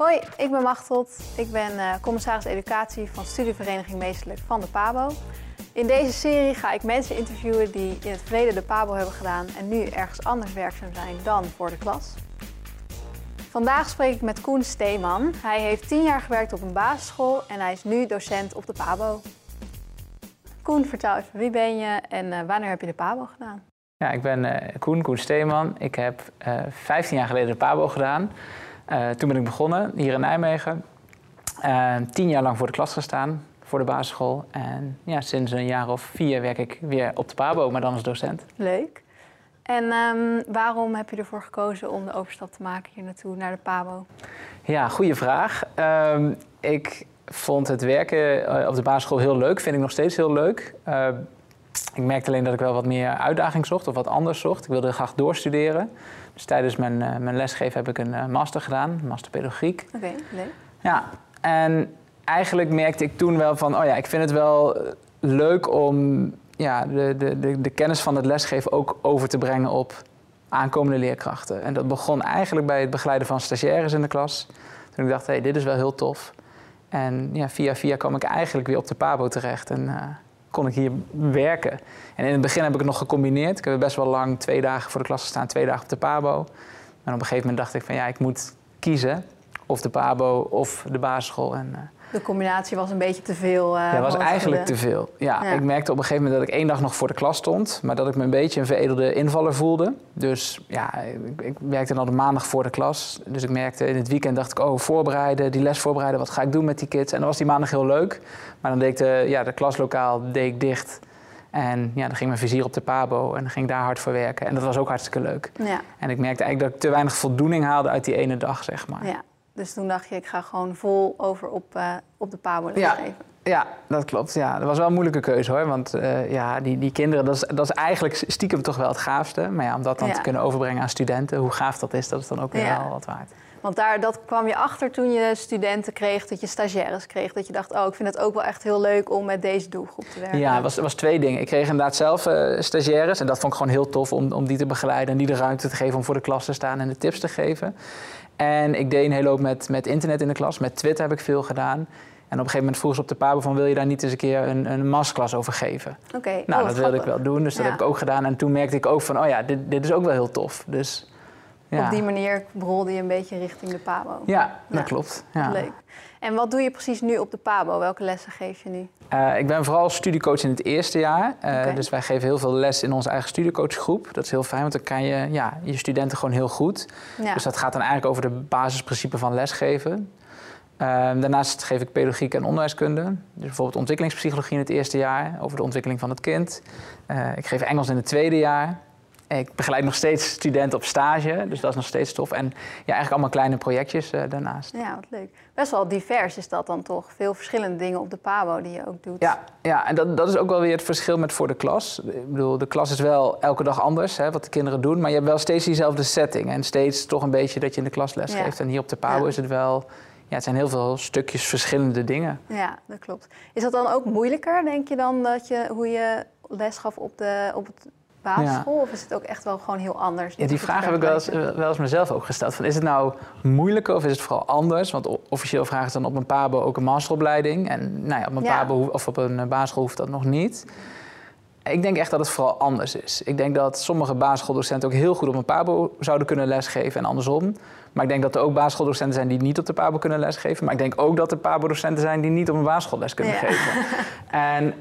Hoi, ik ben Machteld. Ik ben uh, commissaris educatie van studievereniging Meestelijk van de PABO. In deze serie ga ik mensen interviewen die in het verleden de PABO hebben gedaan en nu ergens anders werkzaam zijn dan voor de klas. Vandaag spreek ik met Koen Steeman. Hij heeft tien jaar gewerkt op een basisschool en hij is nu docent op de PABO. Koen, vertel even, wie ben je en uh, wanneer heb je de PABO gedaan? Ja, ik ben uh, Koen, Koen Steeman. Ik heb uh, 15 jaar geleden de PABO gedaan. Toen ben ik begonnen hier in Nijmegen. tien jaar lang voor de klas gestaan, voor de basisschool. En ja, sinds een jaar of vier werk ik weer op de PABO, maar dan als docent. Leuk. En um, waarom heb je ervoor gekozen om de overstap te maken hier naartoe, naar de PABO? Ja, goede vraag. Um, ik vond het werken eh, op de basisschool heel leuk, vind ik nog steeds heel leuk. Uh, ik merkte alleen dat ik wel wat meer uitdaging zocht of wat anders zocht. Ik wilde graag doorstuderen. Dus tijdens mijn, uh, mijn lesgeven heb ik een master gedaan, master pedagogiek. Oké, okay, leuk. Ja, en eigenlijk merkte ik toen wel van, oh ja, ik vind het wel leuk om ja, de, de, de, de kennis van het lesgeven ook over te brengen op aankomende leerkrachten. En dat begon eigenlijk bij het begeleiden van stagiaires in de klas. Toen ik dacht, hé, hey, dit is wel heel tof. En ja, via via kwam ik eigenlijk weer op de PABO terecht en uh, kon ik hier werken. En in het begin heb ik het nog gecombineerd. Ik heb best wel lang twee dagen voor de klas gestaan, twee dagen op de PABO. En op een gegeven moment dacht ik van ja, ik moet kiezen. Of de PABO of de basisschool. En, uh, de combinatie was een beetje te veel. Uh, ja, was eigenlijk te veel. Ja, ja, ik merkte op een gegeven moment dat ik één dag nog voor de klas stond, maar dat ik me een beetje een veredelde invaller voelde. Dus ja, ik, ik werkte dan de maandag voor de klas. Dus ik merkte in het weekend dacht ik, oh, voorbereiden, die les voorbereiden, wat ga ik doen met die kids? En dan was die maandag heel leuk. Maar dan deed ik de, ja, de klaslokaal deed ik dicht. En ja, dan ging mijn vizier op de pabo en dan ging ik daar hard voor werken. En dat was ook hartstikke leuk. Ja. En ik merkte eigenlijk dat ik te weinig voldoening haalde uit die ene dag, zeg maar. Ja. Dus toen dacht je, ik ga gewoon vol over op, uh, op de Pabo ja. geven. Ja, dat klopt. Ja, dat was wel een moeilijke keuze hoor. Want uh, ja, die, die kinderen, dat is, dat is eigenlijk stiekem toch wel het gaafste. Maar ja, om dat dan ja. te kunnen overbrengen aan studenten, hoe gaaf dat is, dat is dan ook weer wel wat waard. Want daar, dat kwam je achter toen je studenten kreeg, dat je stagiaires kreeg. Dat je dacht, oh, ik vind het ook wel echt heel leuk om met deze doelgroep te werken. Ja, het was, was twee dingen. Ik kreeg inderdaad zelf uh, stagiaires. En dat vond ik gewoon heel tof om, om die te begeleiden. En die de ruimte te geven om voor de klas te staan en de tips te geven. En ik deed een hele hoop met, met internet in de klas. Met Twitter heb ik veel gedaan. En op een gegeven moment vroeg ze op de Pabo van... wil je daar niet eens een keer een, een masterclass over geven? Oké, okay. Nou, oh, dat wilde ik wel doen, dus dat ja. heb ik ook gedaan. En toen merkte ik ook van, oh ja, dit, dit is ook wel heel tof. Dus, ja. Op die manier rolde je een beetje richting de Pabo. Ja, dat ja. klopt. Ja. Leuk. En wat doe je precies nu op de Pabo? Welke lessen geef je nu? Uh, ik ben vooral studiecoach in het eerste jaar. Uh, okay. Dus wij geven heel veel les in onze eigen studiecoachgroep. Dat is heel fijn, want dan kan je ja, je studenten gewoon heel goed. Ja. Dus dat gaat dan eigenlijk over de basisprincipes van lesgeven. Uh, daarnaast geef ik pedagogiek en onderwijskunde. Dus bijvoorbeeld ontwikkelingspsychologie in het eerste jaar, over de ontwikkeling van het kind. Uh, ik geef Engels in het tweede jaar. Ik begeleid nog steeds studenten op stage, dus dat is nog steeds tof. En ja, eigenlijk allemaal kleine projectjes uh, daarnaast. Ja, wat leuk. Best wel divers is dat dan toch? Veel verschillende dingen op de PABO die je ook doet. Ja, ja en dat, dat is ook wel weer het verschil met voor de klas. Ik bedoel, de klas is wel elke dag anders, hè, wat de kinderen doen. Maar je hebt wel steeds diezelfde setting. En steeds toch een beetje dat je in de klas les geeft. En hier op de PABO ja. is het wel... Ja, het zijn heel veel stukjes verschillende dingen. Ja, dat klopt. Is dat dan ook moeilijker, denk je dan, dat je, hoe je les gaf op, de, op het basisschool? Ja. Of is het ook echt wel gewoon heel anders? Ja, die vraag heb ik wel eens, wel eens mezelf ook gesteld. Van, is het nou moeilijker of is het vooral anders? Want officieel vragen ze dan op een PABO ook een masteropleiding. En nou ja, op een ja. PABO of op een basisschool hoeft dat nog niet. Ik denk echt dat het vooral anders is. Ik denk dat sommige basisschooldocenten ook heel goed op een PABO zouden kunnen lesgeven en andersom. Maar ik denk dat er ook basisschooldocenten zijn die niet op de PABO kunnen lesgeven. Maar ik denk ook dat er PABO-docenten zijn die niet op een basisschool les kunnen ja. geven. En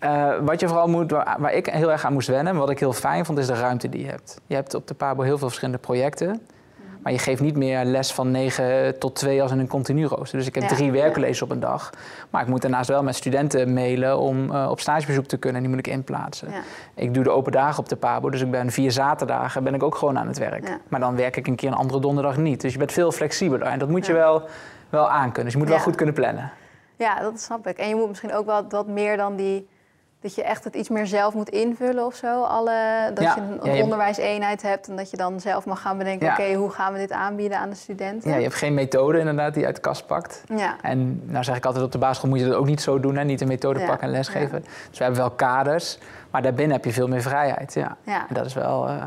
uh, wat je vooral moet, waar, waar, ik heel erg aan moest wennen, wat ik heel fijn vond, is de ruimte die je hebt. Je hebt op de PABO heel veel verschillende projecten. Maar je geeft niet meer les van 9 tot 2 als in een continu rooster. Dus ik heb ja, drie werkcolleges ja. op een dag. Maar ik moet daarnaast wel met studenten mailen om uh, op stagebezoek te kunnen. En die moet ik inplaatsen. Ja. Ik doe de open dagen op de PABO. Dus ik ben vier zaterdagen ben ik ook gewoon aan het werk. Maar dan werk ik een keer een andere donderdag niet. Dus je bent veel flexibeler. En dat moet je wel, wel aankunnen. Dus je moet wel goed kunnen plannen. Ja, dat snap ik. En je moet misschien ook wel wat meer dan die dat je echt het iets meer zelf moet invullen of zo. Alle, dat Ja, je een ja, je- onderwijseenheid hebt en dat je dan zelf mag gaan bedenken... Ja. oké, hoe gaan we dit aanbieden aan de studenten? Ja, je hebt geen methode inderdaad die je uit de kast pakt. Ja. En nou zeg ik altijd op de basisschool moet je dat ook niet zo doen. Hè? Niet een methode pakken en lesgeven. Dus we hebben wel kaders. Maar daarbinnen heb je veel meer vrijheid. Ja. Ja. En dat is wel... eh,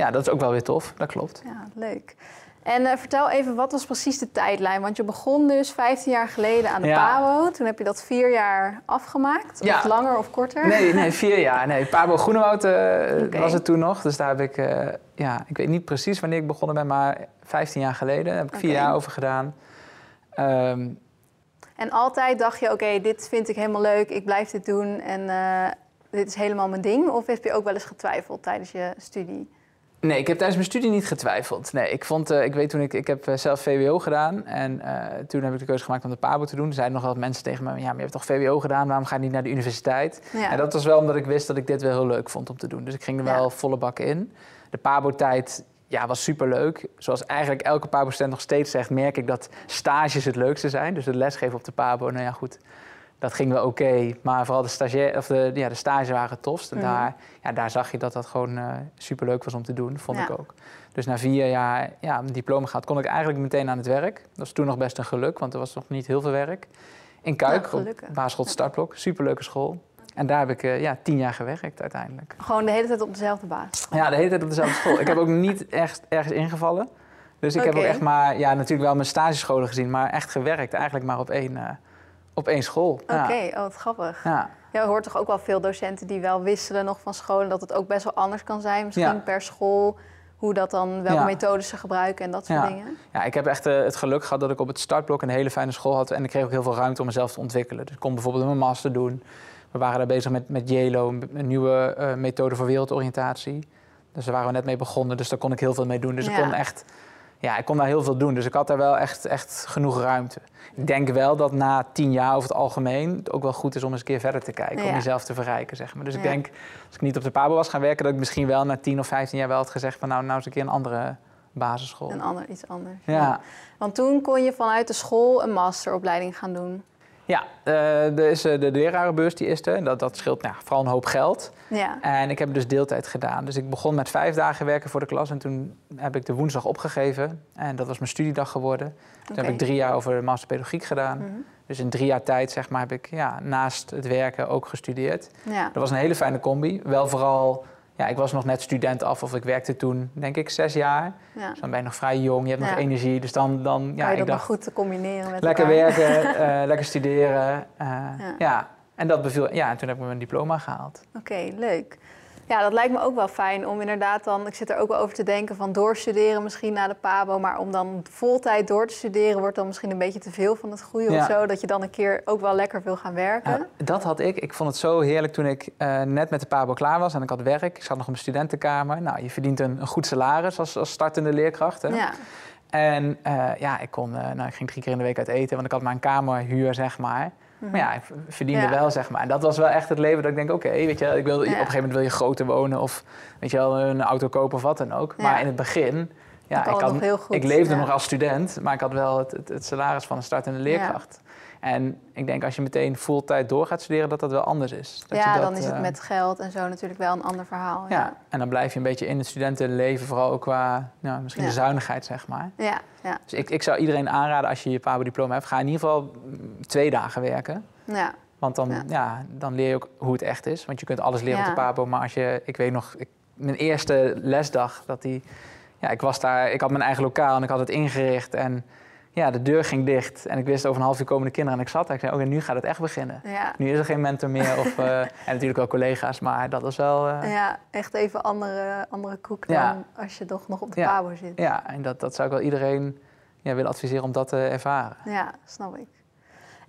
ja, dat is ook wel weer tof. Dat klopt. Ja, leuk. En uh, vertel even, wat was precies de tijdlijn? Want je begon dus 15 jaar geleden aan de ja. PABO. Toen heb je dat vier jaar afgemaakt? Ja. Of langer of korter? Nee, nee vier jaar. Nee, PABO Groenewoud uh, was het toen nog. Dus daar heb ik, uh, ja, ik weet niet precies wanneer ik begonnen ben, maar 15 jaar geleden. Daar heb ik vier jaar over gedaan. Um, en altijd dacht je, oké, dit vind ik helemaal leuk, ik blijf dit doen en dit is helemaal mijn ding? Of heb je ook wel eens getwijfeld tijdens je studie? Nee, ik heb tijdens mijn studie niet getwijfeld. Nee, ik vond, uh, ik weet toen ik, ik heb eh, zelf VWO gedaan en uh, toen heb ik de keuze gemaakt om de PABO te doen. Er zeiden nog wel mensen tegen me, ja, maar je hebt toch VWO gedaan, waarom ga je niet naar de universiteit? Ja. En dat was wel omdat ik wist dat ik dit wel heel leuk vond om te doen. Dus ik ging er wel volle bak in. De PABO-tijd ja, was superleuk. Zoals eigenlijk elke PABO-student nog steeds zegt, merk ik dat stages het leukste zijn. Dus het lesgeven op de PABO, nou ja, goed dat ging wel oké. maar vooral de, stagiair, of de, ja, de stage waren het tofst. En mhm. daar, ja, daar zag je dat dat gewoon uh, superleuk was om te doen, vond ik ook. Dus na vier jaar ja, een diploma gehad, kon ik eigenlijk meteen aan het werk. Dat was toen nog best een geluk, want er was nog niet heel veel werk. In Kuik, op basisschool Startblok, superleuke school. En daar heb ik uh, ja, tien jaar gewerkt uiteindelijk. Gewoon de hele tijd op dezelfde baas? Ja, de hele tijd op dezelfde school. ik heb ook niet echt ergens ingevallen. Dus ik heb ook echt maar, ja, natuurlijk wel mijn stagescholen gezien, maar echt gewerkt eigenlijk maar op één... Uh, op één school. Oké, oh, wat grappig. Ja. ja, je hoort toch ook wel veel docenten die wel wisselen nog van scholen, dat het ook best wel anders kan zijn, misschien per school. Hoe dat dan, welke methodes ze gebruiken en dat soort dingen. Ja, ik heb echt uh, het geluk gehad dat ik op het startblok een hele fijne school had. En ik kreeg ook heel veel ruimte om mezelf te ontwikkelen. Dus ik kon bijvoorbeeld mijn master doen. We waren daar bezig met, met JLO, een nieuwe uh, methode voor wereldoriëntatie. Dus daar waren we net mee begonnen, dus daar kon ik heel veel mee doen. Dus ik kon echt ja, ik kon daar heel veel doen. Dus ik had daar wel echt, echt genoeg ruimte. Ik denk wel dat na tien jaar over het algemeen het ook wel goed is om eens een keer verder te kijken. Om jezelf te verrijken, zeg maar. Dus ik denk, als ik niet op de Pabo was gaan werken, dat ik misschien wel na tien of vijftien jaar wel had gezegd van nou, nou eens een keer een andere basisschool. Een ander, iets anders. Ja. Want toen kon je vanuit de school een masteropleiding gaan doen. Ja, uh, er is uh, de lerarenbeurs, die is er. Dat, dat scheelt nou, vooral een hoop geld. Ja. En ik heb dus deeltijd gedaan. Dus ik begon met vijf dagen werken voor de klas. En toen heb ik de woensdag opgegeven. En dat was mijn studiedag geworden. Toen heb ik drie jaar over de masterpedagogiek gedaan. Mhm. Dus in drie jaar tijd zeg maar, heb ik ja, naast het werken ook gestudeerd. Ja. Dat was een hele fijne combi. Wel vooral ja, ik was nog net student af of ik werkte toen, denk ik, zes jaar. Ja. Dus dan ben je nog vrij jong, je hebt nog energie. Dus dan, dan ja, je dat ik dacht, goed te combineren met Lekker werken, uh, lekker studeren. Uh, ja. En dat beviel, ja, en toen heb ik mijn diploma gehaald. Oké, leuk. Ja, dat lijkt me ook wel fijn om inderdaad dan, ik zit er ook wel over te denken van doorstuderen misschien na de PABO, maar om dan voltijd door te studeren wordt dan misschien een beetje te veel van het goede of zo, dat je dan een keer ook wel lekker wil gaan werken. Ja, dat had ik. Ik vond het zo heerlijk toen ik uh, net met de PABO klaar was en ik had werk. Ik zat nog op een studentenkamer. Nou, je verdient een, een goed salaris als, als startende leerkracht. Hè? Ja. En uh, ja, ik, kon, uh, nou, ik ging drie keer in de week uit eten, want ik had mijn kamerhuur, zeg maar. Maar ja, ik verdiende wel, zeg maar. En dat was wel echt het leven dat ik denk, oké, weet je, ik wil, op een gegeven moment wil je groter wonen of weet je wel, een auto kopen of wat dan ook. Maar in het begin, ja, ik, had, ik leefde nog als student, maar ik had wel het, het, het salaris van een startende leerkracht. En ik denk als je meteen fulltime door gaat studeren, dat dat wel anders is. Dat ja, dat, dan is het eh, met geld en zo natuurlijk wel een ander verhaal. Ja, ja. en dan blijf je een beetje in het studentenleven, vooral ook qua nou, misschien de zuinigheid, zeg maar. Ja, ja. Dus ik, ik zou iedereen aanraden, als je je PABO-diploma hebt, ga in ieder geval twee dagen werken. Ja. Want dan, ja. dan leer je ook hoe het echt is. Want je kunt alles leren op de PABO, maar als je, ik weet nog, ik, mijn eerste lesdag, dat die, ja, ik was daar, ik had mijn eigen lokaal en ik had het ingericht en ja, de deur ging dicht en ik wist over een half uur komen de kinderen en ik zat daar. Ik zei, oké, nu gaat het echt beginnen. Ja. Nu is er geen mentor meer of, uh, en natuurlijk wel collega's, maar dat was wel... Uh... Ja, echt even andere, andere koek dan als je toch nog op de ja. zit. Ja, en dat, dat zou ik wel iedereen ja, willen adviseren om dat te ervaren. Ja, snap ik.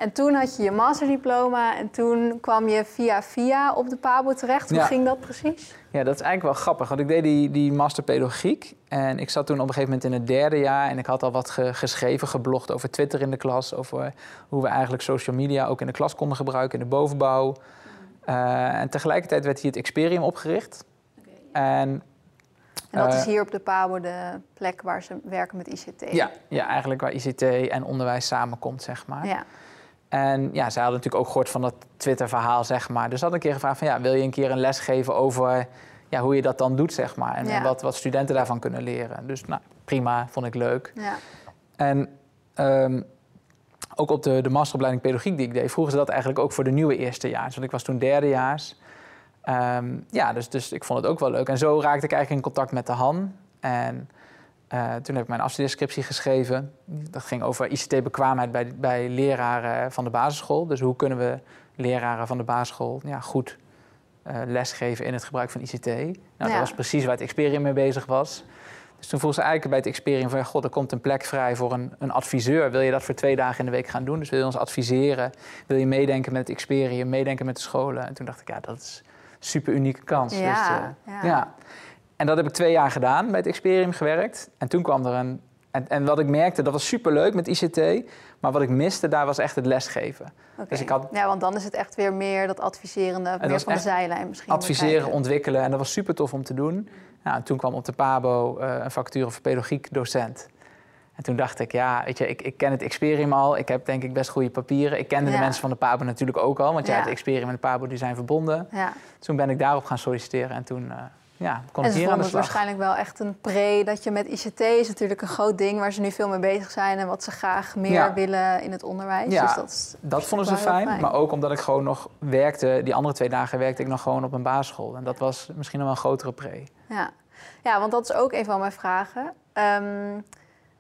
En toen had je je masterdiploma en toen kwam je via via op de PABO terecht. Hoe ging dat precies? Ja, dat is eigenlijk wel grappig. Want ik deed die, die master pedagogiek. En ik zat toen op een gegeven moment in het derde jaar. En ik had al wat geschreven, geblogd over Twitter in de klas. Over hoe we eigenlijk social media ook in de klas konden gebruiken in de bovenbouw. Uh, en tegelijkertijd werd hier het Experium opgericht. En en dat is eh, hier op de PABO de plek waar ze werken met ICT? Ja, ja eigenlijk waar ICT en onderwijs samenkomt, zeg maar. Ja. En ja, zij hadden natuurlijk ook gehoord van dat Twitter-verhaal, zeg maar. Dus had een keer gevraagd van, ja, wil je een keer een les geven over ja, hoe je dat dan doet, zeg maar. En wat, wat studenten daarvan kunnen leren. Dus nou, prima, vond ik leuk. Ja. En um, ook op de, de masteropleiding pedagogiek die ik deed, vroegen ze dat eigenlijk ook voor de nieuwe eerstejaars. Want ik was toen derdejaars. Um, ja, dus, dus ik vond het ook wel leuk. En zo raakte ik eigenlijk in contact met de Han. En Uh, toen heb ik mijn afstudeerscriptie geschreven. Dat ging over ICT-bekwaamheid bij, bij leraren van de basisschool. Dus hoe kunnen we leraren van de basisschool ja, goed uh, lesgeven in het gebruik van ICT? Nou, Dat was precies waar het Experium mee bezig was. Dus toen vroeg ze eigenlijk bij het Experium van... god, er komt een plek vrij voor een, een adviseur. Wil je dat voor twee dagen in de week gaan doen? Dus wil je ons adviseren? Wil je meedenken met het Experium, meedenken met de scholen? En toen dacht ik, ja, dat is een super unieke kans. Ja, dus, uh, ja. ja. En dat heb ik twee jaar gedaan, bij het Experium gewerkt. En toen kwam er een... En, en wat ik merkte, dat was superleuk met ICT... maar wat ik miste, daar was echt het lesgeven. Okay. Dus ik had... Ja, want dan is het echt weer meer dat adviserende, meer van de zijlijn misschien. Adviseren, ontwikkelen en dat was super tof om te doen. Nou, en toen kwam op de PABO uh, een vacature voor pedagogiek docent. En toen dacht ik, ja, weet je, ik, ik ken het Experium al. Ik heb denk ik best goede papieren. Ik kende de mensen van de PABO natuurlijk ook al. Want ja, het Experium en de PABO die zijn verbonden. Ja. Toen ben ik daarop gaan solliciteren en toen... Uh, ja, kon en ze vonden het waarschijnlijk wel echt een pre dat je met ICT is natuurlijk een groot ding waar ze nu veel mee bezig zijn en wat ze graag meer willen in het onderwijs. Ja, dus dat, dat vonden ze fijn, fijn, Maar ook omdat ik gewoon nog werkte, die andere twee dagen werkte ik nog gewoon op een basisschool. En dat was misschien nog wel een grotere pre. Ja. ja, want dat is ook een van mijn vragen. Um,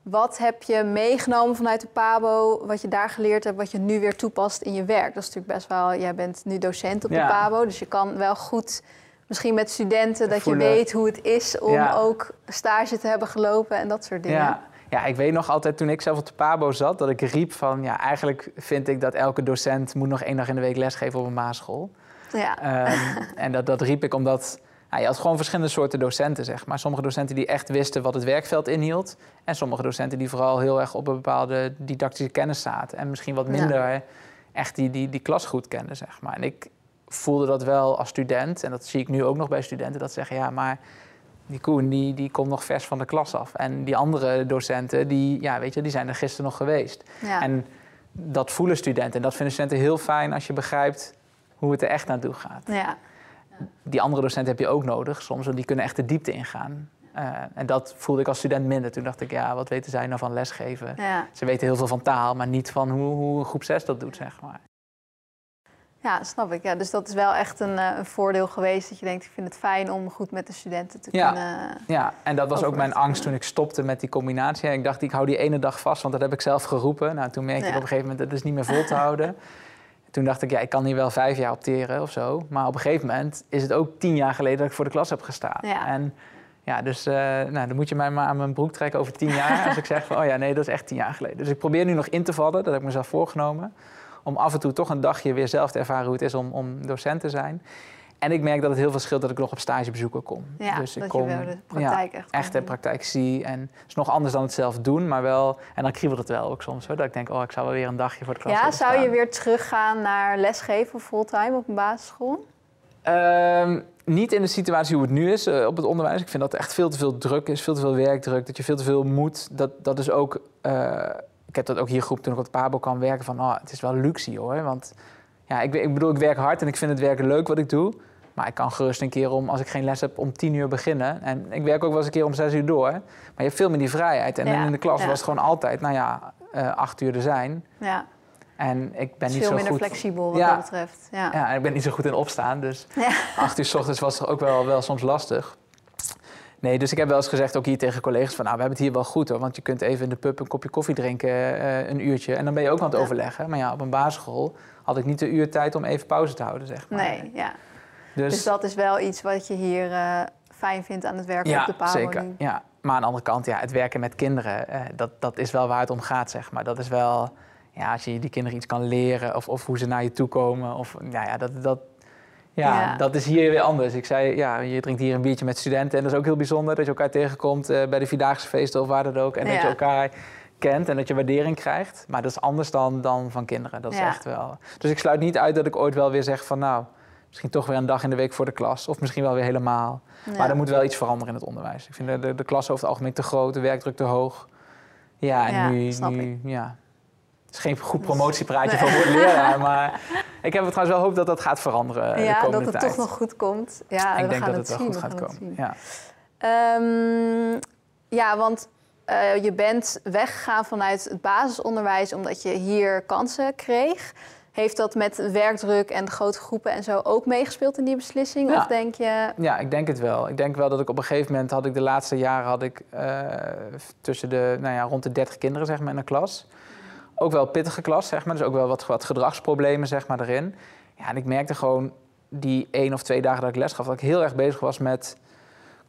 wat heb je meegenomen vanuit de PABO, wat je daar geleerd hebt, wat je nu weer toepast in je werk? Dat is natuurlijk best wel, jij bent nu docent op de PABO, dus je kan wel goed misschien met studenten dat je weet hoe het is om ook stage te hebben gelopen en dat soort dingen. Ja. Ja, ik weet nog altijd toen ik zelf op de PABO zat, dat ik riep van ja, eigenlijk vind ik dat elke docent moet nog één dag in de week lesgeven op een basisschool. Ja. Um, en dat, dat riep ik omdat nou, je had gewoon verschillende soorten docenten, zeg maar. Sommige docenten die echt wisten wat het werkveld inhield. En sommige docenten die vooral heel erg op een bepaalde didactische kennis zaten. En misschien wat minder echt die, die, die klas goed kenden, zeg maar. En ik voelde dat wel als student. En dat zie ik nu ook nog bij studenten. Dat zeggen, ja, maar die Koen die, die komt nog vers van de klas af. En die andere docenten, die, ja, weet je, die zijn er gisteren nog geweest. Ja. En dat voelen studenten. En dat vinden studenten heel fijn als je begrijpt hoe het er echt naartoe gaat. Ja die andere docenten heb je ook nodig soms, want die kunnen echt de diepte ingaan. Uh, en dat voelde ik als student minder. Toen dacht ik, ja, wat weten zij nou van lesgeven? Ja. Ze weten heel veel van taal, maar niet van hoe, hoe groep 6 dat doet, zeg maar. Ja, snap ik. Ja, dus dat is wel echt een, uh, een, voordeel geweest. Dat je denkt, ik vind het fijn om goed met de studenten te ja. kunnen... Ja, en dat was ook mijn angst toen ik stopte met die combinatie. Ik dacht, ik hou die ene dag vast, want dat heb ik zelf geroepen. Nou, toen merkte ik op een gegeven moment, dat is niet meer vol te houden. Toen dacht ik, ja, ik kan hier wel vijf jaar opteren of zo. Maar op een gegeven moment is het ook tien jaar geleden dat ik voor de klas heb gestaan. Ja. En ja, dus uh, nou, dan moet je mij maar aan mijn broek trekken over tien jaar. als ik zeg van, oh ja, nee, dat is echt tien jaar geleden. Dus ik probeer nu nog in te vallen, dat heb ik mezelf voorgenomen. Om af en toe toch een dagje weer zelf te ervaren hoe het is om, om docent te zijn. En ik merk dat het heel veel scheelt dat ik nog op stagebezoeken kom. Ja, dus ik dat kom, je wel de praktijk echt, echt de praktijk zie. En het is nog anders dan het zelf doen, maar wel... En dan kriebelt het wel ook soms, hoor, dat ik denk... oh, ik zou wel weer een dagje voor de klas Ja, zou je weer teruggaan naar lesgeven fulltime op een basisschool? Um, niet in de situatie hoe het nu is uh, op het onderwijs. Ik vind dat er echt veel te veel druk is, veel te veel werkdruk. Dat je veel te veel moet. Dat, dat is ook... Uh, ik heb dat ook hier groep toen ik op Pabo kwam werken van... oh, het is wel luxe, hoor. Want ja, ik, ik bedoel, ik werk hard en ik vind het werken leuk wat ik doe... Maar ik kan gerust een keer om, als ik geen les heb, om tien uur beginnen. En ik werk ook wel eens een keer om zes uur door. Maar je hebt veel meer die vrijheid. En in de klas was het gewoon altijd, nou ja, uh, acht uur er zijn. Ja. En ik ben niet zo goed... Veel minder flexibel wat dat betreft. Ja. ja, en ik ben niet zo goed in opstaan. Dus acht uur s ochtends was ook wel, wel soms lastig. Nee, dus ik heb wel eens gezegd, ook hier tegen collega's, van nou, we hebben het hier wel goed hoor. Want je kunt even in de pub een kopje koffie drinken, uh, een uurtje. En dan ben je ook aan het overleggen. Maar ja, op een basisschool had ik niet de uur tijd om even pauze te houden, zeg maar. Nee, ja. Dus, dus, dat is wel iets wat je hier uh, fijn vindt aan het werken op de Pabo zeker. Ja, maar aan de andere kant, ja, het werken met kinderen, uh, dat, dat is wel waar het om gaat, zeg maar. Dat is wel, ja, als je die kinderen iets kan leren of, of hoe ze naar je toe komen. Of, nou ja, dat, dat, ja, ja, dat is hier weer anders. Ik zei, ja, je drinkt hier een biertje met studenten en dat is ook heel bijzonder dat je elkaar tegenkomt uh, bij de Vierdaagse feesten of waar dan ook. En dat je elkaar kent en dat je waardering krijgt. Maar dat is anders dan, dan van kinderen. Dat is echt wel. Dus ik sluit niet uit dat ik ooit wel weer zeg van nou Misschien toch weer een dag in de week voor de klas. Of misschien wel weer helemaal. Maar er moet wel iets veranderen in het onderwijs. Ik vind de, de, de klas over het algemeen te groot, de werkdruk te hoog. Ja, en nu, nu ja. Het is geen goed promotiepraatje nee. voor leraar, maar ik heb het trouwens wel hoop dat dat gaat veranderen. Ja, de dat het toch nog goed komt. Ja, ik we denk gaan dat het, het wel goed gaat komen. Ja. Um, ja, want uh, je bent weggegaan vanuit het basisonderwijs omdat je hier kansen kreeg. Heeft dat met werkdruk en grote groepen en zo ook meegespeeld in die beslissing? Ja. Of denk je... Ja, ik denk het wel. Ik denk wel dat ik op een gegeven moment had ik de laatste jaren had ik uh, tussen de nou ja, rond de 30 kinderen zeg maar in de klas. Ook wel pittige klas, zeg maar. Dus ook wel wat, wat gedragsproblemen zeg maar erin. Ja, en ik merkte gewoon die één of twee dagen dat ik les gaf, dat ik heel erg bezig was met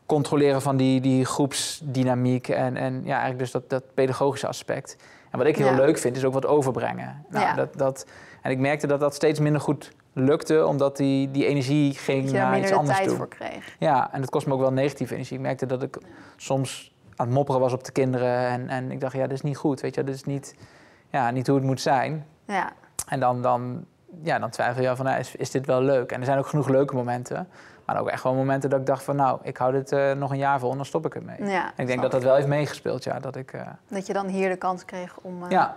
controleren van die, die groepsdynamiek en, en ja, eigenlijk dus dat, dat pedagogische aspect. En wat ik heel leuk vind, is ook wat overbrengen. Nou, ja. dat, dat, en ik merkte dat dat steeds minder goed lukte, omdat die, die energie ging dat je naar iets anders tijd toe. voor kreeg. Ja, en het kost me ook wel negatieve energie. Ik merkte dat ik soms aan het mopperen was op de kinderen en, en ik dacht, ja, dit is niet goed, weet je, dit is niet, ja, niet hoe het moet zijn. Ja. En dan, dan, ja, dan twijfel je van, nou, is, is dit wel leuk? En er zijn ook genoeg leuke momenten. Maar ook echt wel momenten dat ik dacht van nou, ik hou dit uh, nog een jaar vol en dan stop ik ermee. Ja, en ik denk dat dat wel heeft meegespeeld, ja. Dat, ik, uh... dat je dan hier de kans kreeg om uh, ja.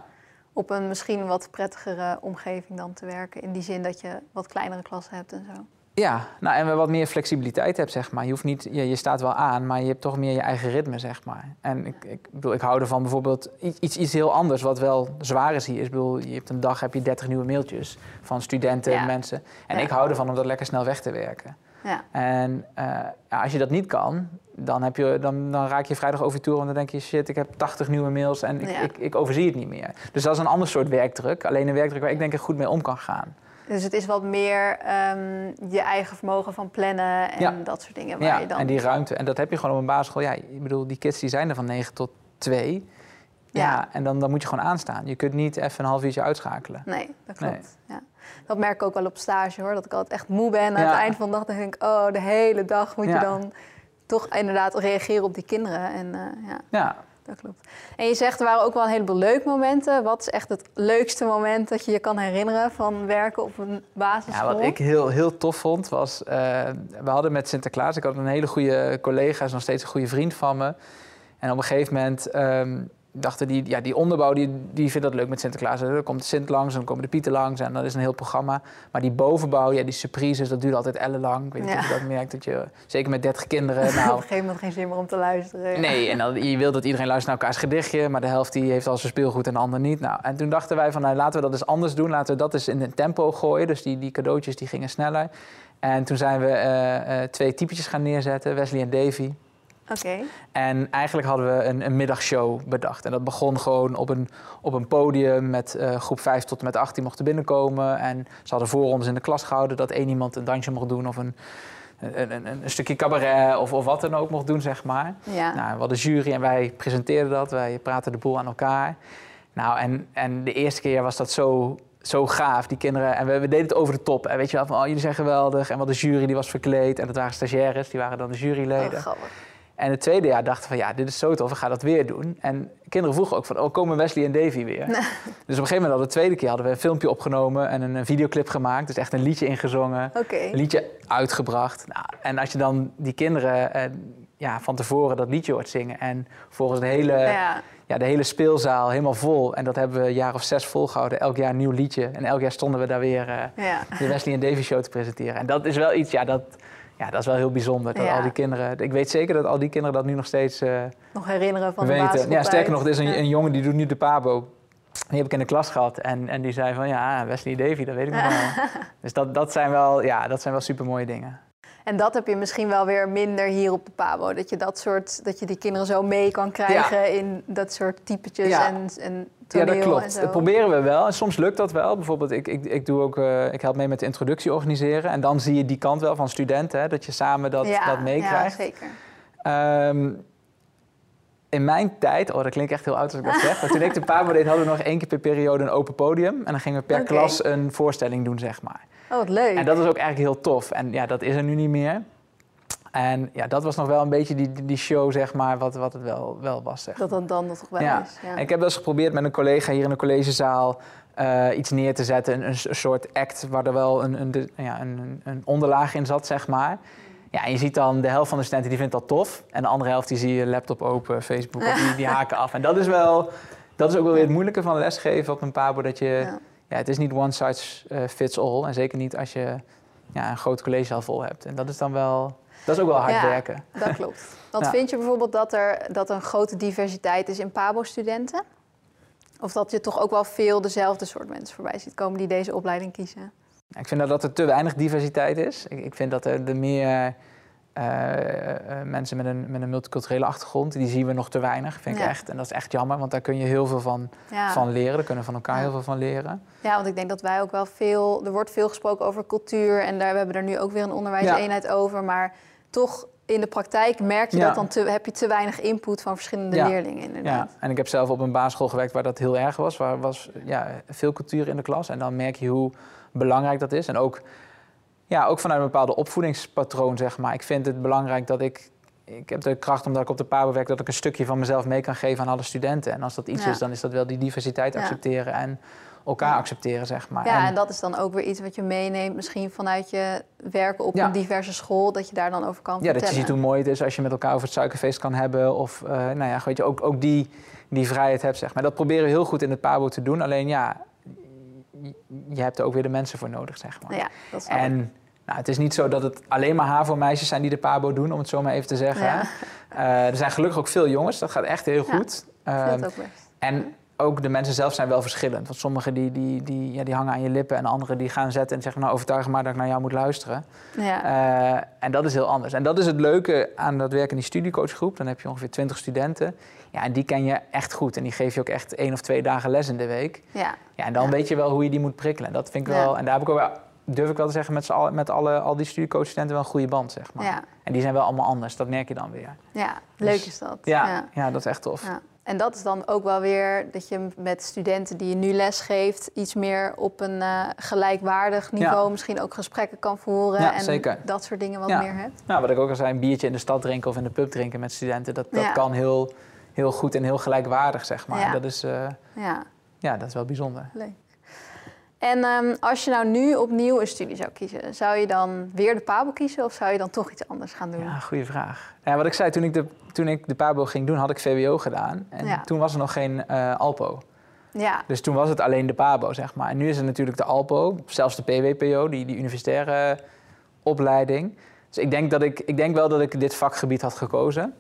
op een misschien wat prettigere omgeving dan te werken. In die zin dat je wat kleinere klassen hebt en zo. Ja, nou, en wat meer flexibiliteit hebt, zeg maar. Je, hoeft niet, je, je staat wel aan, maar je hebt toch meer je eigen ritme, zeg maar. En ik, ik, bedoel, ik hou ervan bijvoorbeeld iets, iets heel anders, wat wel zwaar is hier. Is, bedoel, je hebt een dag heb je 30 nieuwe mailtjes van studenten en mensen. En ik hou ervan om dat lekker snel weg te werken. Ja. En uh, ja, als je dat niet kan, dan, heb je, dan, dan raak je vrijdag over je tour en dan denk je, shit, ik heb 80 nieuwe mails en ik, ik, ik, overzie het niet meer. Dus dat is een ander soort werkdruk. Alleen een werkdruk waar ik denk ik goed mee om kan gaan. Dus het is wat meer um, je eigen vermogen van plannen en ja. dat soort dingen. Waar ja, je dan... en die ruimte. En dat heb je gewoon op een basisschool. Ja, ik bedoel, die kids die zijn er van 9 tot 2. Ja, ja, en dan, dan moet je gewoon aanstaan. Je kunt niet even een half uurtje uitschakelen. Nee, dat klopt. Nee. Ja. Dat merk ik ook wel op stage hoor. Dat ik altijd echt moe ben. Aan het eind van de dag denk ik, oh, de hele dag moet je dan toch inderdaad reageren op die kinderen. En uh, ja. Dat klopt. En je zegt er waren ook wel een heleboel leuke momenten. Wat is echt het leukste moment dat je je kan herinneren van werken op een basisschool? Ja, wat ik heel, heel tof vond was, uh, we hadden met Sinterklaas, ik had een hele goede collega, is nog steeds een goede vriend van me. En op een gegeven moment um, dachten die, ja, die onderbouw, die, die vindt dat leuk met Sinterklaas. Er komt de Sint langs en dan komen de Pieten langs en dat is een heel programma. Maar die bovenbouw, ja, die surprises, dat duurt altijd ellenlang. Ik weet niet ja. of je dat merkt, dat je, zeker met 30 kinderen... Nou, Op een gegeven moment geen zin meer om te luisteren. Nee, en dan, je wil dat iedereen luistert naar elkaars gedichtje, maar de helft die heeft al zijn speelgoed en de ander niet. Nou, en toen dachten wij van, nou, laten we dat eens anders doen. Laten we dat eens in een tempo gooien. Dus die, die cadeautjes die gingen sneller. En toen zijn we uh, uh, twee typetjes gaan neerzetten, Wesley en Davy. Okay. En eigenlijk hadden we een, een, middagshow bedacht. En dat begon gewoon op een, op een podium met uh, groep 5 tot en met 18 mochten binnenkomen. En ze hadden voorrondes in de klas gehouden dat één iemand een dansje mocht doen of een, een, een, een stukje cabaret of, of wat dan ook mocht doen, zeg maar. Ja. Nou, we hadden jury en wij presenteerden dat. Wij praten de boel aan elkaar. Nou, en, en de eerste keer was dat zo zo gaaf, die kinderen. En we, we, deden het over de top. En weet je wel, van, oh, jullie zijn geweldig. En wat de jury die was verkleed. En dat waren stagiaires, die waren dan de juryleden. Oh, en het tweede jaar dachten we van ja, dit is zo tof, we gaan dat weer doen. En kinderen vroegen ook van, oh, komen Wesley en Davy weer? Dus op een gegeven moment, al de tweede keer, hadden we een filmpje opgenomen en een, videoclip gemaakt. Dus echt een liedje ingezongen, okay. een liedje uitgebracht. Nou, en als je dan die kinderen eh, ja, van tevoren dat liedje hoort zingen en volgens de hele, ja. ja. de hele speelzaal helemaal vol. En dat hebben we een jaar of zes volgehouden, elk jaar een nieuw liedje. En elk jaar stonden we daar weer ja. de Wesley en Davy show te presenteren. En dat is wel iets, ja, dat... Ja, dat is wel heel bijzonder. Dat Ja. al die kinderen, ik weet zeker dat al die kinderen dat nu nog steeds eh, Nog herinneren van de weten. Ja, basisschooltijd. sterker nog, er is een, Ja. een jongen die doet nu de Pabo. Die heb ik in de klas gehad en, en die zei van ja, Wesley Davy, dat weet ik nog wel. Dus dat, dat zijn wel, ja, dat zijn wel super mooie dingen. En dat heb je misschien wel weer minder hier op de Pabo. Dat je dat soort, dat je die kinderen zo mee kan krijgen in dat soort typetjes Ja. en, en Ja, toneel dat klopt. Dat proberen we wel. En soms lukt dat wel. Bijvoorbeeld, ik, ik, ik, doe ook, eh, ik help mee met de introductie organiseren. En dan zie je die kant wel van studenten, hè, dat je samen dat, ja, dat meekrijgt. Ja, zeker. Ehm, in mijn tijd, oh dat klinkt echt heel oud als ik dat zeg, maar toen ik de Pabo deed, hadden we nog één keer per periode een open podium. En dan gingen we per klas een voorstelling doen, zeg maar. Oh, wat leuk. En dat is ook eigenlijk heel tof. En ja, dat is er nu niet meer. En ja, dat was nog wel een beetje die, die show, zeg maar, wat, wat het wel, wel was. Zeg. Dat dan dan toch wel Ja. is. Ja. En ik heb wel eens geprobeerd met een collega hier in de collegezaal eh, iets neer te zetten. Een, een soort act waar er wel een, een, de- ja, een, een- onderlaag in zat, zeg maar. Ja, en je ziet dan de helft van de studenten die vindt dat tof. En de andere helft die zie je laptop open, Facebook, of die, die haken af. En dat is wel, dat is ook wel weer het moeilijke van lesgeven op een pabo. Dat je, Ja. het is niet one size eh, fits all. En zeker niet als je ja, een groot collegezaal vol hebt. En dat is dan wel, dat is ook wel hard Ja. werken. Dat klopt. Want Ja. vind je bijvoorbeeld dat er, dat er een grote diversiteit is in Pabo-studenten? Of dat je toch ook wel veel dezelfde soort mensen voorbij ziet komen die deze opleiding kiezen. Ik vind dat er te weinig diversiteit is. Ik, ik vind dat er de meer uh, mensen met een, met een multiculturele achtergrond, die zien we nog te weinig, vind ik echt. En dat is echt jammer, want daar kun je heel veel van, van leren. Daar kunnen we van elkaar heel veel van leren. Ja, want ik denk dat wij ook wel veel... Er wordt veel gesproken over cultuur en daar we hebben er nu ook weer een onderwijseenheid over. Maar toch in de praktijk merk je dat dan te, heb je te weinig input van verschillende leerlingen inderdaad. Ja, en ik heb zelf op een basisschool gewerkt waar dat heel erg was. Waar was ja, veel cultuur in de klas. En dan merk je hoe belangrijk dat is. En ook ja, ook vanuit een bepaalde opvoedingspatroon, zeg maar. Ik vind het belangrijk dat ik... Ik heb de kracht, omdat ik op de PABO werk... dat ik een stukje van mezelf mee kan geven aan alle studenten. En als dat iets is, dan is dat wel die diversiteit accepteren... en elkaar accepteren, zeg maar. Ja, en, dat is dan ook weer iets wat je meeneemt... misschien vanuit je werken op een diverse school... dat je daar dan over kan ja, vertellen. Ja, dat je ziet hoe mooi het is als je met elkaar over het suikerfeest kan hebben... of, uh, nou ja, weet je, ook, ook die, die vrijheid hebt, zeg maar. Dat proberen we heel goed in het PABO te doen. Alleen ja, je hebt er ook weer de mensen voor nodig, zeg maar. Ja, dat is en nou, het is niet zo dat het alleen maar HAVO-meisjes zijn die de PABO doen, om het zo maar even te zeggen. Uh, er zijn gelukkig ook veel jongens, dat gaat echt heel goed. Ja, um, best. En ook de mensen zelf zijn wel verschillend. Want sommigen die, die, die, ja, die hangen aan je lippen en anderen die gaan zetten en zeggen... nou, overtuig maar dat ik naar jou moet luisteren. Ja. Uh, en dat is heel anders. En dat is het leuke aan dat werk in die studiecoachgroep. Dan heb je ongeveer 20 studenten. Ja, en die ken je echt goed. En die geef je ook echt één of twee dagen les in de week. Ja. ja en dan weet je wel hoe je die moet prikkelen. Dat vind ik wel... En daar heb ik ook wel durf ik wel te zeggen, met, al, met alle, al die studiecoachstudenten wel een goede band, zeg maar. Ja. En die zijn wel allemaal anders, dat merk je dan weer. Ja, leuk dus is dat. Ja, ja, dat is echt tof. Ja. En dat is dan ook wel weer dat je met studenten die je nu les geeft... iets meer op een uh, gelijkwaardig niveau misschien ook gesprekken kan voeren... Ja, en zeker. dat soort dingen wat meer hebt. Nou, wat ik ook al zei, een biertje in de stad drinken of in de pub drinken met studenten... dat, dat kan heel, heel goed en heel gelijkwaardig, zeg maar. Dat, is, uh, ja. ja, dat is wel bijzonder. Leuk. En um, als je nou nu opnieuw een studie zou kiezen, zou je dan weer de PABO kiezen of zou je dan toch iets anders gaan doen? Ja, goede vraag. Ja, wat ik zei, toen ik, de, toen ik de PABO ging doen, had ik VWO gedaan. En ja. toen was er nog geen uh, ALPO. Ja. Dus toen was het alleen de PABO, zeg maar. En nu is het natuurlijk de ALPO, zelfs de PWPO, die, die universitaire opleiding. Dus ik denk, dat ik, ik denk wel dat ik dit vakgebied had gekozen.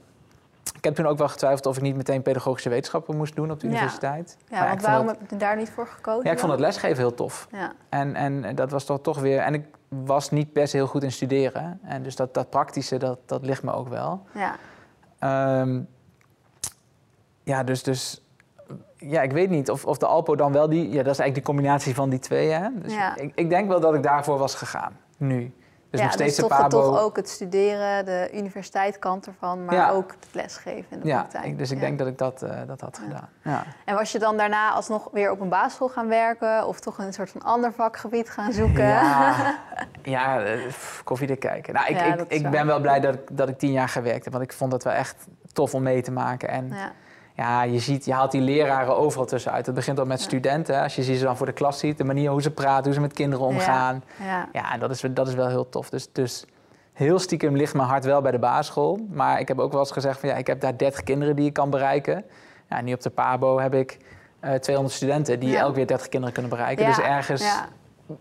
Ik heb toen ook wel getwijfeld of ik niet meteen pedagogische wetenschappen moest doen op de universiteit. Ja, want waarom heb je daar niet voor gekozen? Ja, ik vond het lesgeven heel tof. Ja. En, en dat was toch, toch weer... En ik was niet se heel goed in studeren. En dus dat, dat praktische, dat, dat ligt me ook wel. Ja. Um, ja, dus, dus... Ja, ik weet niet of, of de Alpo dan wel die... Ja, dat is eigenlijk de combinatie van die twee, hè? Dus ja. ik, ik denk wel dat ik daarvoor was gegaan, nu. Dus ja, nog steeds dus toch, toch ook het studeren, de universiteitkant ervan, maar ook het lesgeven in de ja, praktijk. dus ik denk dat ik dat, uh, dat had gedaan. Ja. En was je dan daarna alsnog weer op een basisschool gaan werken of toch een soort van ander vakgebied gaan zoeken? Ja, ja uh, koffiedik kijken. Nou, ik, ik, ik ben wel blij dat ik, dat ik tien jaar gewerkt heb, want ik vond het wel echt tof om mee te maken. En ja, je ziet, je haalt die leraren overal tussenuit. Het begint al met studenten. Als je ze dan voor de klas ziet, de manier hoe ze praten, hoe ze met kinderen omgaan. Ja, ja. ja dat, is, dat is wel heel tof. Dus, dus heel stiekem ligt mijn hart wel bij de basisschool. Maar ik heb ook wel eens gezegd van ja, ik heb daar 30 kinderen die ik kan bereiken. Ja, nu op de PABO heb ik uh, eh, 200 studenten die elk weer 30 kinderen kunnen bereiken. Dus ergens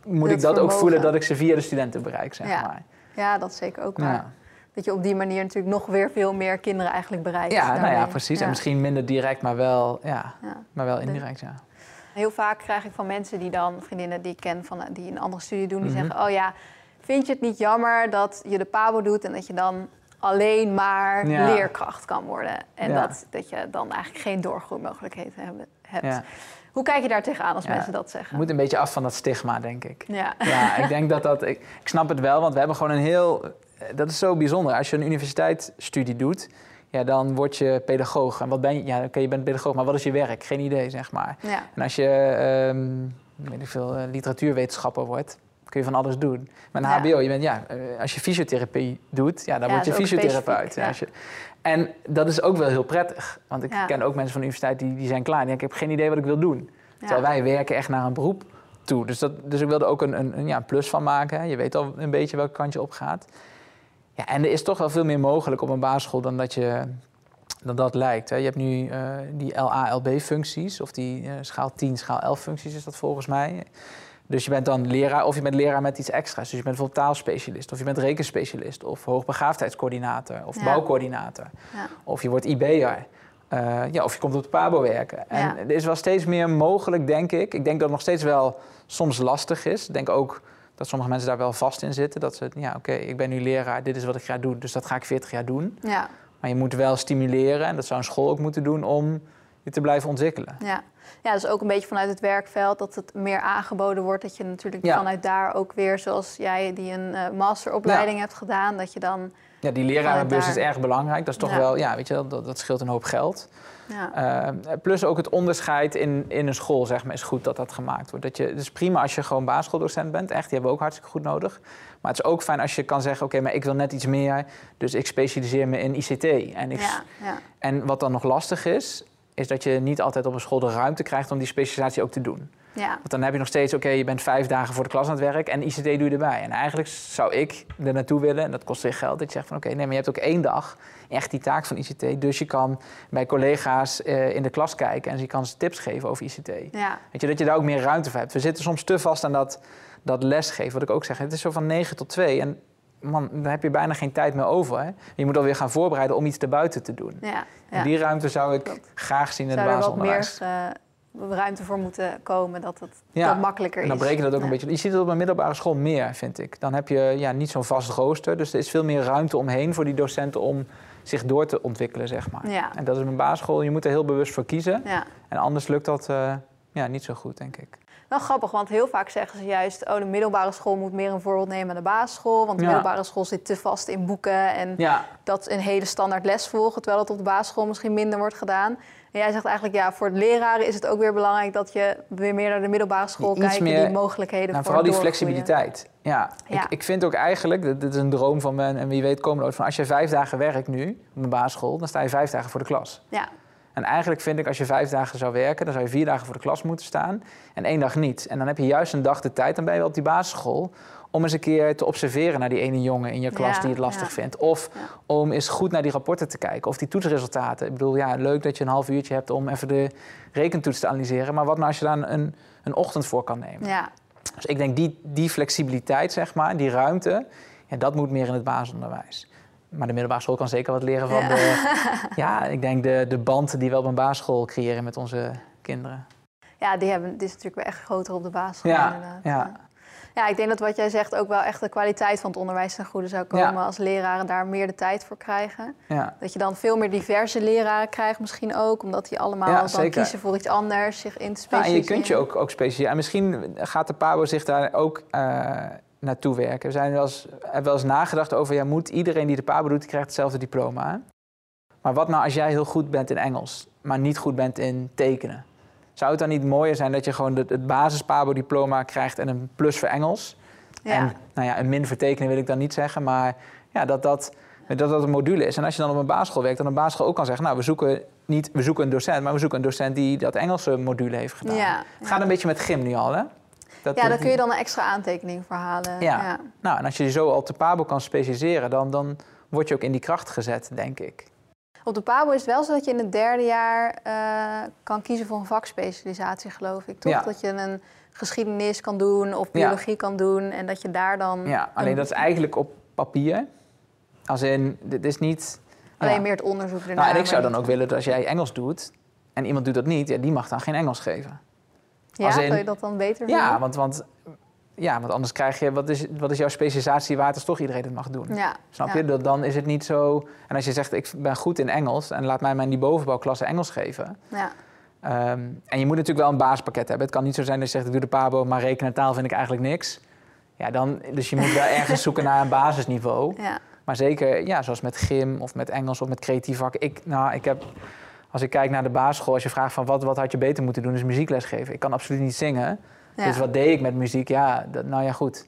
moet ik dat ook voelen dat ik ze via de studenten bereik, zeg maar. Ja, dat zeker ook waar dat je op die manier natuurlijk nog weer veel meer kinderen eigenlijk bereikt. Ja, nou ja, precies. En misschien minder direct, maar wel, ja, maar wel indirect, ja. Heel vaak krijg ik van mensen die dan, vriendinnen die ik ken, van, die een andere studie doen, die mhm. zeggen: Oh ja, vind je het niet jammer dat je de PABO doet en dat je dan alleen maar leerkracht kan worden? En dat, dat je dan eigenlijk geen doorgroeimogelijkheden hebt. Hoe kijk je daar tegenaan als mensen dat zeggen? Het moet een beetje af van dat stigma, denk ik. Ja, ja ik denk dat dat. Ik, ik snap het wel, want we hebben gewoon een heel dat is zo bijzonder. Als je een universiteitsstudie doet, ja, dan word je pedagoog. En wat ben je? Ja, oké, je bent pedagoog, maar wat is je werk? Geen idee, zeg maar. Ja. En als je, um, weet ik veel, eh, literatuurwetenschapper wordt, kun je van alles doen. Maar een HBO, je bent, ja, eh, als je fysiotherapie doet, ja, dan word je fysiotherapeut. Ja, je, en dat is ook wel heel prettig. Want ik ken ook mensen van de universiteit die, die zijn klaar. Die denken, ik heb geen idee wat ik wil doen. Terwijl wij werken echt naar een beroep toe. Dus, dat, dus ik wilde ook een, een, een ja, plus van maken. Je weet al een beetje welke kant je op gaat. Ja, en er is toch wel veel meer mogelijk op een basisschool dan dat, je, dan dat lijkt. Hè. Je hebt nu uh, die LA-LB-functies, of die uh, schaal 10, schaal 11 functies is dat volgens mij. Dus je bent dan leraar of je bent leraar met iets extra's. Dus je bent bijvoorbeeld taalspecialist of je bent rekenspecialist of hoogbegaafdheidscoördinator of bouwcoördinator. Ja. Of je wordt IB'er. Uh, ja, of je komt op de Pabo werken. En er is wel steeds meer mogelijk, denk ik. Ik denk dat het nog steeds wel soms lastig is. Ik denk ook dat sommige mensen daar wel vast in zitten. Dat ze, ja, oké, ik ben nu leraar, dit is wat ik ga doen, dus dat ga ik 40 jaar doen. Ja. Maar je moet wel stimuleren, en dat zou een school ook moeten doen, om je te blijven ontwikkelen. Ja. Ja, dus ook een beetje vanuit het werkveld dat het meer aangeboden wordt. Dat je natuurlijk vanuit daar ook weer, zoals jij die een uh, masteropleiding hebt gedaan, dat je dan ja, die lerarenbus is erg belangrijk. Dat is toch wel, ja, weet je, dat, dat scheelt een hoop geld. Ja. Uh, plus ook het onderscheid in, in een school, zeg maar, is goed dat dat gemaakt wordt. Dat je, het is prima als je gewoon basisschooldocent bent, echt, die hebben we ook hartstikke goed nodig. Maar het is ook fijn als je kan zeggen, oké, maar ik wil net iets meer, dus ik specialiseer me in ICT. En, ik, ja, ja. en wat dan nog lastig is, is dat je niet altijd op een school de ruimte krijgt om die specialisatie ook te doen. Ja. Want dan heb je nog steeds, oké, je bent vijf dagen voor de klas aan het werk en ICT doe je erbij. En eigenlijk zou ik er naartoe willen, en dat kost weer geld, dat je zegt van oké, nee, maar je hebt ook één dag echt die taak van ICT. Dus je kan bij collega's uh, in de klas kijken en je kan ze tips geven over ICT. Ja. Weet je, dat je daar ook meer ruimte voor hebt. We zitten soms te vast aan dat, dat lesgeven, wat ik ook zeg. Het is zo van 9 tot 2 en man, dan heb je bijna geen tijd meer over. Hè? Je moet alweer gaan voorbereiden om iets erbuiten te doen. Ja, ja. die ruimte zou ik graag zien in het basisonderwijs. Zou er wat meer uh, ruimte voor moeten komen, dat het ja. makkelijker is. En dan breken dat ook een beetje. Je ziet het op een middelbare school meer, vind ik. Dan heb je ja, niet zo'n vast rooster. Dus er is veel meer ruimte omheen voor die docenten om zich door te ontwikkelen, zeg maar. En dat is een basisschool, je moet er heel bewust voor kiezen. Ja. En anders lukt dat uh, ja, niet zo goed, denk ik. Wel grappig, want heel vaak zeggen ze juist... oh, de middelbare school moet meer een voorbeeld nemen aan de basisschool... want de middelbare school zit te vast in boeken... en dat een hele standaard les volgen... terwijl het op de basisschool misschien minder wordt gedaan. En jij zegt eigenlijk, ja, voor de leraren is het ook weer belangrijk... dat je weer meer naar de middelbare school kijkt... Meer, die mogelijkheden nou, Vooral die flexibiliteit. Ja, Ik, ik, vind ook eigenlijk, dit is een droom van me... en wie weet komen we ooit van... als je vijf dagen werkt nu op een basisschool... dan sta je vijf dagen voor de klas. Ja. En eigenlijk vind ik, als je vijf dagen zou werken, dan zou je vier dagen voor de klas moeten staan en één dag niet. En dan heb je juist een dag de tijd, dan ben je wel op die basisschool, om eens een keer te observeren naar die ene jongen in je klas die het lastig vindt. Of om eens goed naar die rapporten te kijken, of die toetsresultaten. Ik bedoel, ja, leuk dat je een half uurtje hebt om even de rekentoets te analyseren, maar wat nou als je daar een, een ochtend voor kan nemen? Ja. Dus ik denk die, die flexibiliteit, zeg maar, die ruimte, ja, dat moet meer in het basisonderwijs. Maar de middelbare school kan zeker wat leren van ja. de... Ja, ik denk de, de band die we op een basisschool creëren met onze kinderen. Ja, die, hebben, die is natuurlijk wel echt groter op de basisschool ja, inderdaad. Ja. ja, ik denk dat wat jij zegt ook wel echt de kwaliteit van het onderwijs ten goede zou komen... als leraren daar meer de tijd voor krijgen. Ja. Dat je dan veel meer diverse leraren krijgt misschien ook... omdat die allemaal dan kiezen voor iets anders, zich in te specialiseren. Ja, en je kunt je ook, ook specialiseren. En misschien gaat de PABO zich daar ook... Uh, naartoe werken. We zijn wel eens, hebben wel eens nagedacht over, ja, moet iedereen die de PABO doet, krijgt hetzelfde diploma. Maar wat nou als jij heel goed bent in Engels, maar niet goed bent in tekenen? Zou het dan niet mooier zijn dat je gewoon het, het basis PABO-diploma krijgt en een plus voor Engels? Ja. En nou ja, een min voor tekenen wil ik dan niet zeggen, maar ja, dat dat, dat dat een module is. En als je dan op een basisschool werkt, dan een basisschool ook kan zeggen, nou, we zoeken niet, we zoeken een docent, maar we zoeken een docent die dat Engelse module heeft gedaan. Ja, het gaat een beetje met gym nu al, hè? Ja, daar kun je dan een extra aantekening voor halen. Ja. Nou, en als je zo al te Pabo kan specialiseren, dan, dan word je ook in die kracht gezet, denk ik. Op de PABO is het wel zo dat je in het derde jaar uh, kan kiezen voor een vakspecialisatie, geloof ik. Toch? Ja. Dat je een geschiedenis kan doen of biologie kan doen en dat je daar dan... Ja, alleen dat is eigenlijk op papier. Als in, dit is niet... Alleen meer het onderzoek ernaar. Nou, en ik zou dan ook willen dat als jij Engels doet en iemand doet dat niet, ja, die mag dan geen Engels geven. Ja, in, wil je dat dan beter Ja, want, want, ja, want anders krijg je... Wat is, wat is jouw specialisatie waar als toch iedereen het mag doen? Ja, Snap je? Dat, dan is het niet zo... En als je zegt, ik ben goed in Engels... en laat mij in die bovenbouwklasse Engels geven... Ja. Ehm, en je moet natuurlijk wel een basispakket hebben. Het kan niet zo zijn dat je zegt, ik doe de pabo... maar rekenen en taal vind ik eigenlijk niks. Ja, dan, dus je moet wel ergens zoeken naar een basisniveau. Ja. Maar zeker, ja, zoals met gym of met Engels of met creatief vak. Ik, nou, ik heb als ik kijk naar de basisschool, als je vraagt van wat, wat had je beter moeten doen, is muziekles geven. Ik kan absoluut niet zingen. Dus wat deed ik met muziek? Ja, dat, nou ja, goed.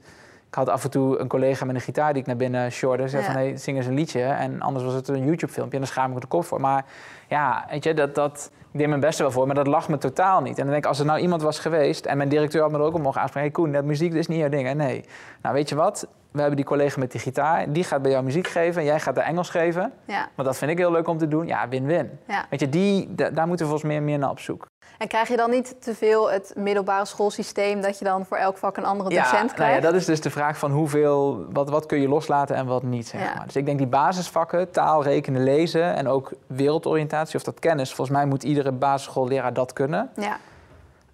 Ik had af en toe een collega met een gitaar die ik naar binnen shorde. Zei van, hey, zing eens een liedje. En anders was het een YouTube-filmpje en dan schaam ik de kop voor. Maar ja, weet je, dat, dat, ik deed mijn beste wel voor, maar dat lag me totaal niet. En dan denk ik, als er nou iemand was geweest... en mijn directeur had me er ook op mogen aanspreken... hey Koen, dat muziek is niet jouw ding. Nee. Nou, weet je wat? we hebben die collega met die gitaar, die gaat bij jou muziek geven, jij gaat de Engels geven. Ja. Want dat vind ik heel leuk om te doen. Ja, win-win. Ja. Weet je, die, daar moeten we volgens mij meer naar op zoek. En krijg je dan niet te veel het middelbare schoolsysteem dat je dan voor elk vak een andere docent krijgt? Nou ja, dat is dus de vraag van hoeveel, wat, wat kun je loslaten en wat niet. Zeg maar. Dus ik denk die basisvakken, taal, rekenen, lezen en ook wereldoriëntatie of dat kennis. Volgens mij moet iedere basisschoolleraar dat kunnen. Ja.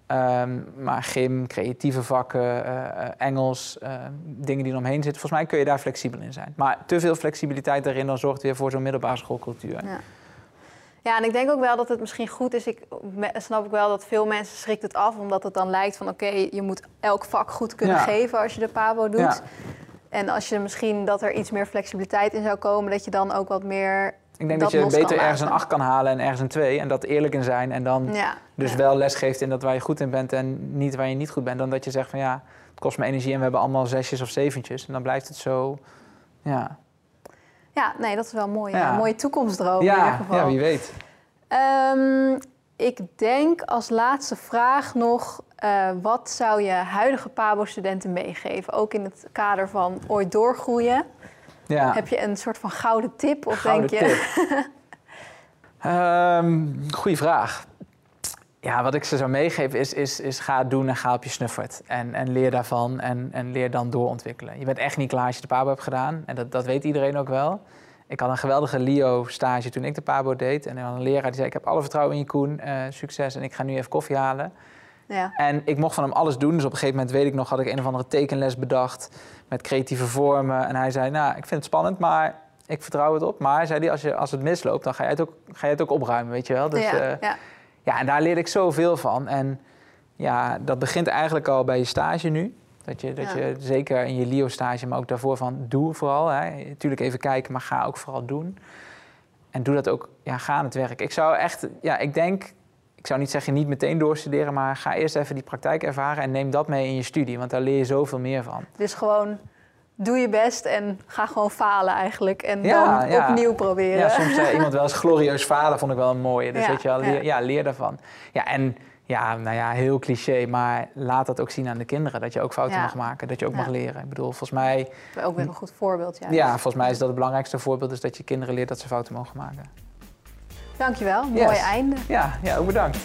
Ehm, maar gym, creatieve vakken, uh, Engels, uh, dingen die eromheen zitten. Volgens mij kun je daar flexibel in zijn. Maar te veel flexibiliteit daarin, dan zorgt weer voor zo'n middelbare schoolcultuur. Ja. Ja, en ik denk ook wel dat het misschien goed is. Ik snap ik wel dat veel mensen schrikt het af, omdat het dan lijkt van oké, je moet elk vak goed kunnen geven als je de PABO doet. Ja. En als je misschien dat er iets meer flexibiliteit in zou komen, dat je dan ook wat meer. Ik denk dat, je beter ergens een 8 kan halen en ergens een 2 en dat eerlijk in zijn. En dan dus wel les geeft in dat waar je goed in bent en niet waar je niet goed bent. Dan dat je zegt van ja, het kost me energie en we hebben allemaal zesjes of zeventjes. En dan blijft het zo. Ja, ja, nee, dat is wel mooi. Een mooie toekomstdroom in ieder geval. Ja, wie weet. Um, ik denk als laatste vraag nog... Uh, wat zou je huidige PABO-studenten meegeven? Ook in het kader van ooit doorgroeien. Ja. Heb je een soort van gouden tip? Of gouden denk je... tip. um, goeie vraag. Ja, wat ik ze zou meegeven is, is, is ga het doen en ga op je snuffert. En, en leer daarvan en, en leer dan doorontwikkelen. Je bent echt niet klaar als je de PABO hebt gedaan. En dat, dat weet iedereen ook wel. Ik had een geweldige LIO-stage toen ik de PABO deed. En een leraar die zei, ik heb alle vertrouwen in je Koen. Uh, succes en ik ga nu even koffie halen. Ja. En ik mocht van hem alles doen. Dus op een gegeven moment, weet ik nog, had ik een of andere tekenles bedacht. Met creatieve vormen. En hij zei, nou, ik vind het spannend, maar ik vertrouw het op. Maar zei hij, als, je, als het misloopt, dan ga je het ook, ga je het ook opruimen, weet je wel. Dus, ja, uh, ja. Ja, en daar leer ik zoveel van. En ja, dat begint eigenlijk al bij je stage nu. Dat je, dat je zeker in je LIO-stage, maar ook daarvoor van doe vooral. Hè. Natuurlijk even kijken, maar ga ook vooral doen. En doe dat ook, ja, ga aan het werk. Ik zou echt, ja, ik denk, ik zou niet zeggen niet meteen doorstuderen, maar ga eerst even die praktijk ervaren en neem dat mee in je studie, want daar leer je zoveel meer van. Dus gewoon doe je best en ga gewoon falen eigenlijk. En dan opnieuw proberen. Ja, soms zei iemand wel eens glorieus falen, vond ik wel een mooie. Dus weet je wel, leer, ja. leer daarvan. Ja, en ja, nou ja, heel cliché, maar laat dat ook zien aan de kinderen. Dat je ook fouten mag maken, dat je ook mag leren. Ik bedoel, volgens mij... Ook weer een goed voorbeeld, ja. Ja, volgens mij is dat het belangrijkste voorbeeld, is dat je kinderen leert dat ze fouten mogen maken. Dankjewel, mooi einde. Ja, ja, ook bedankt.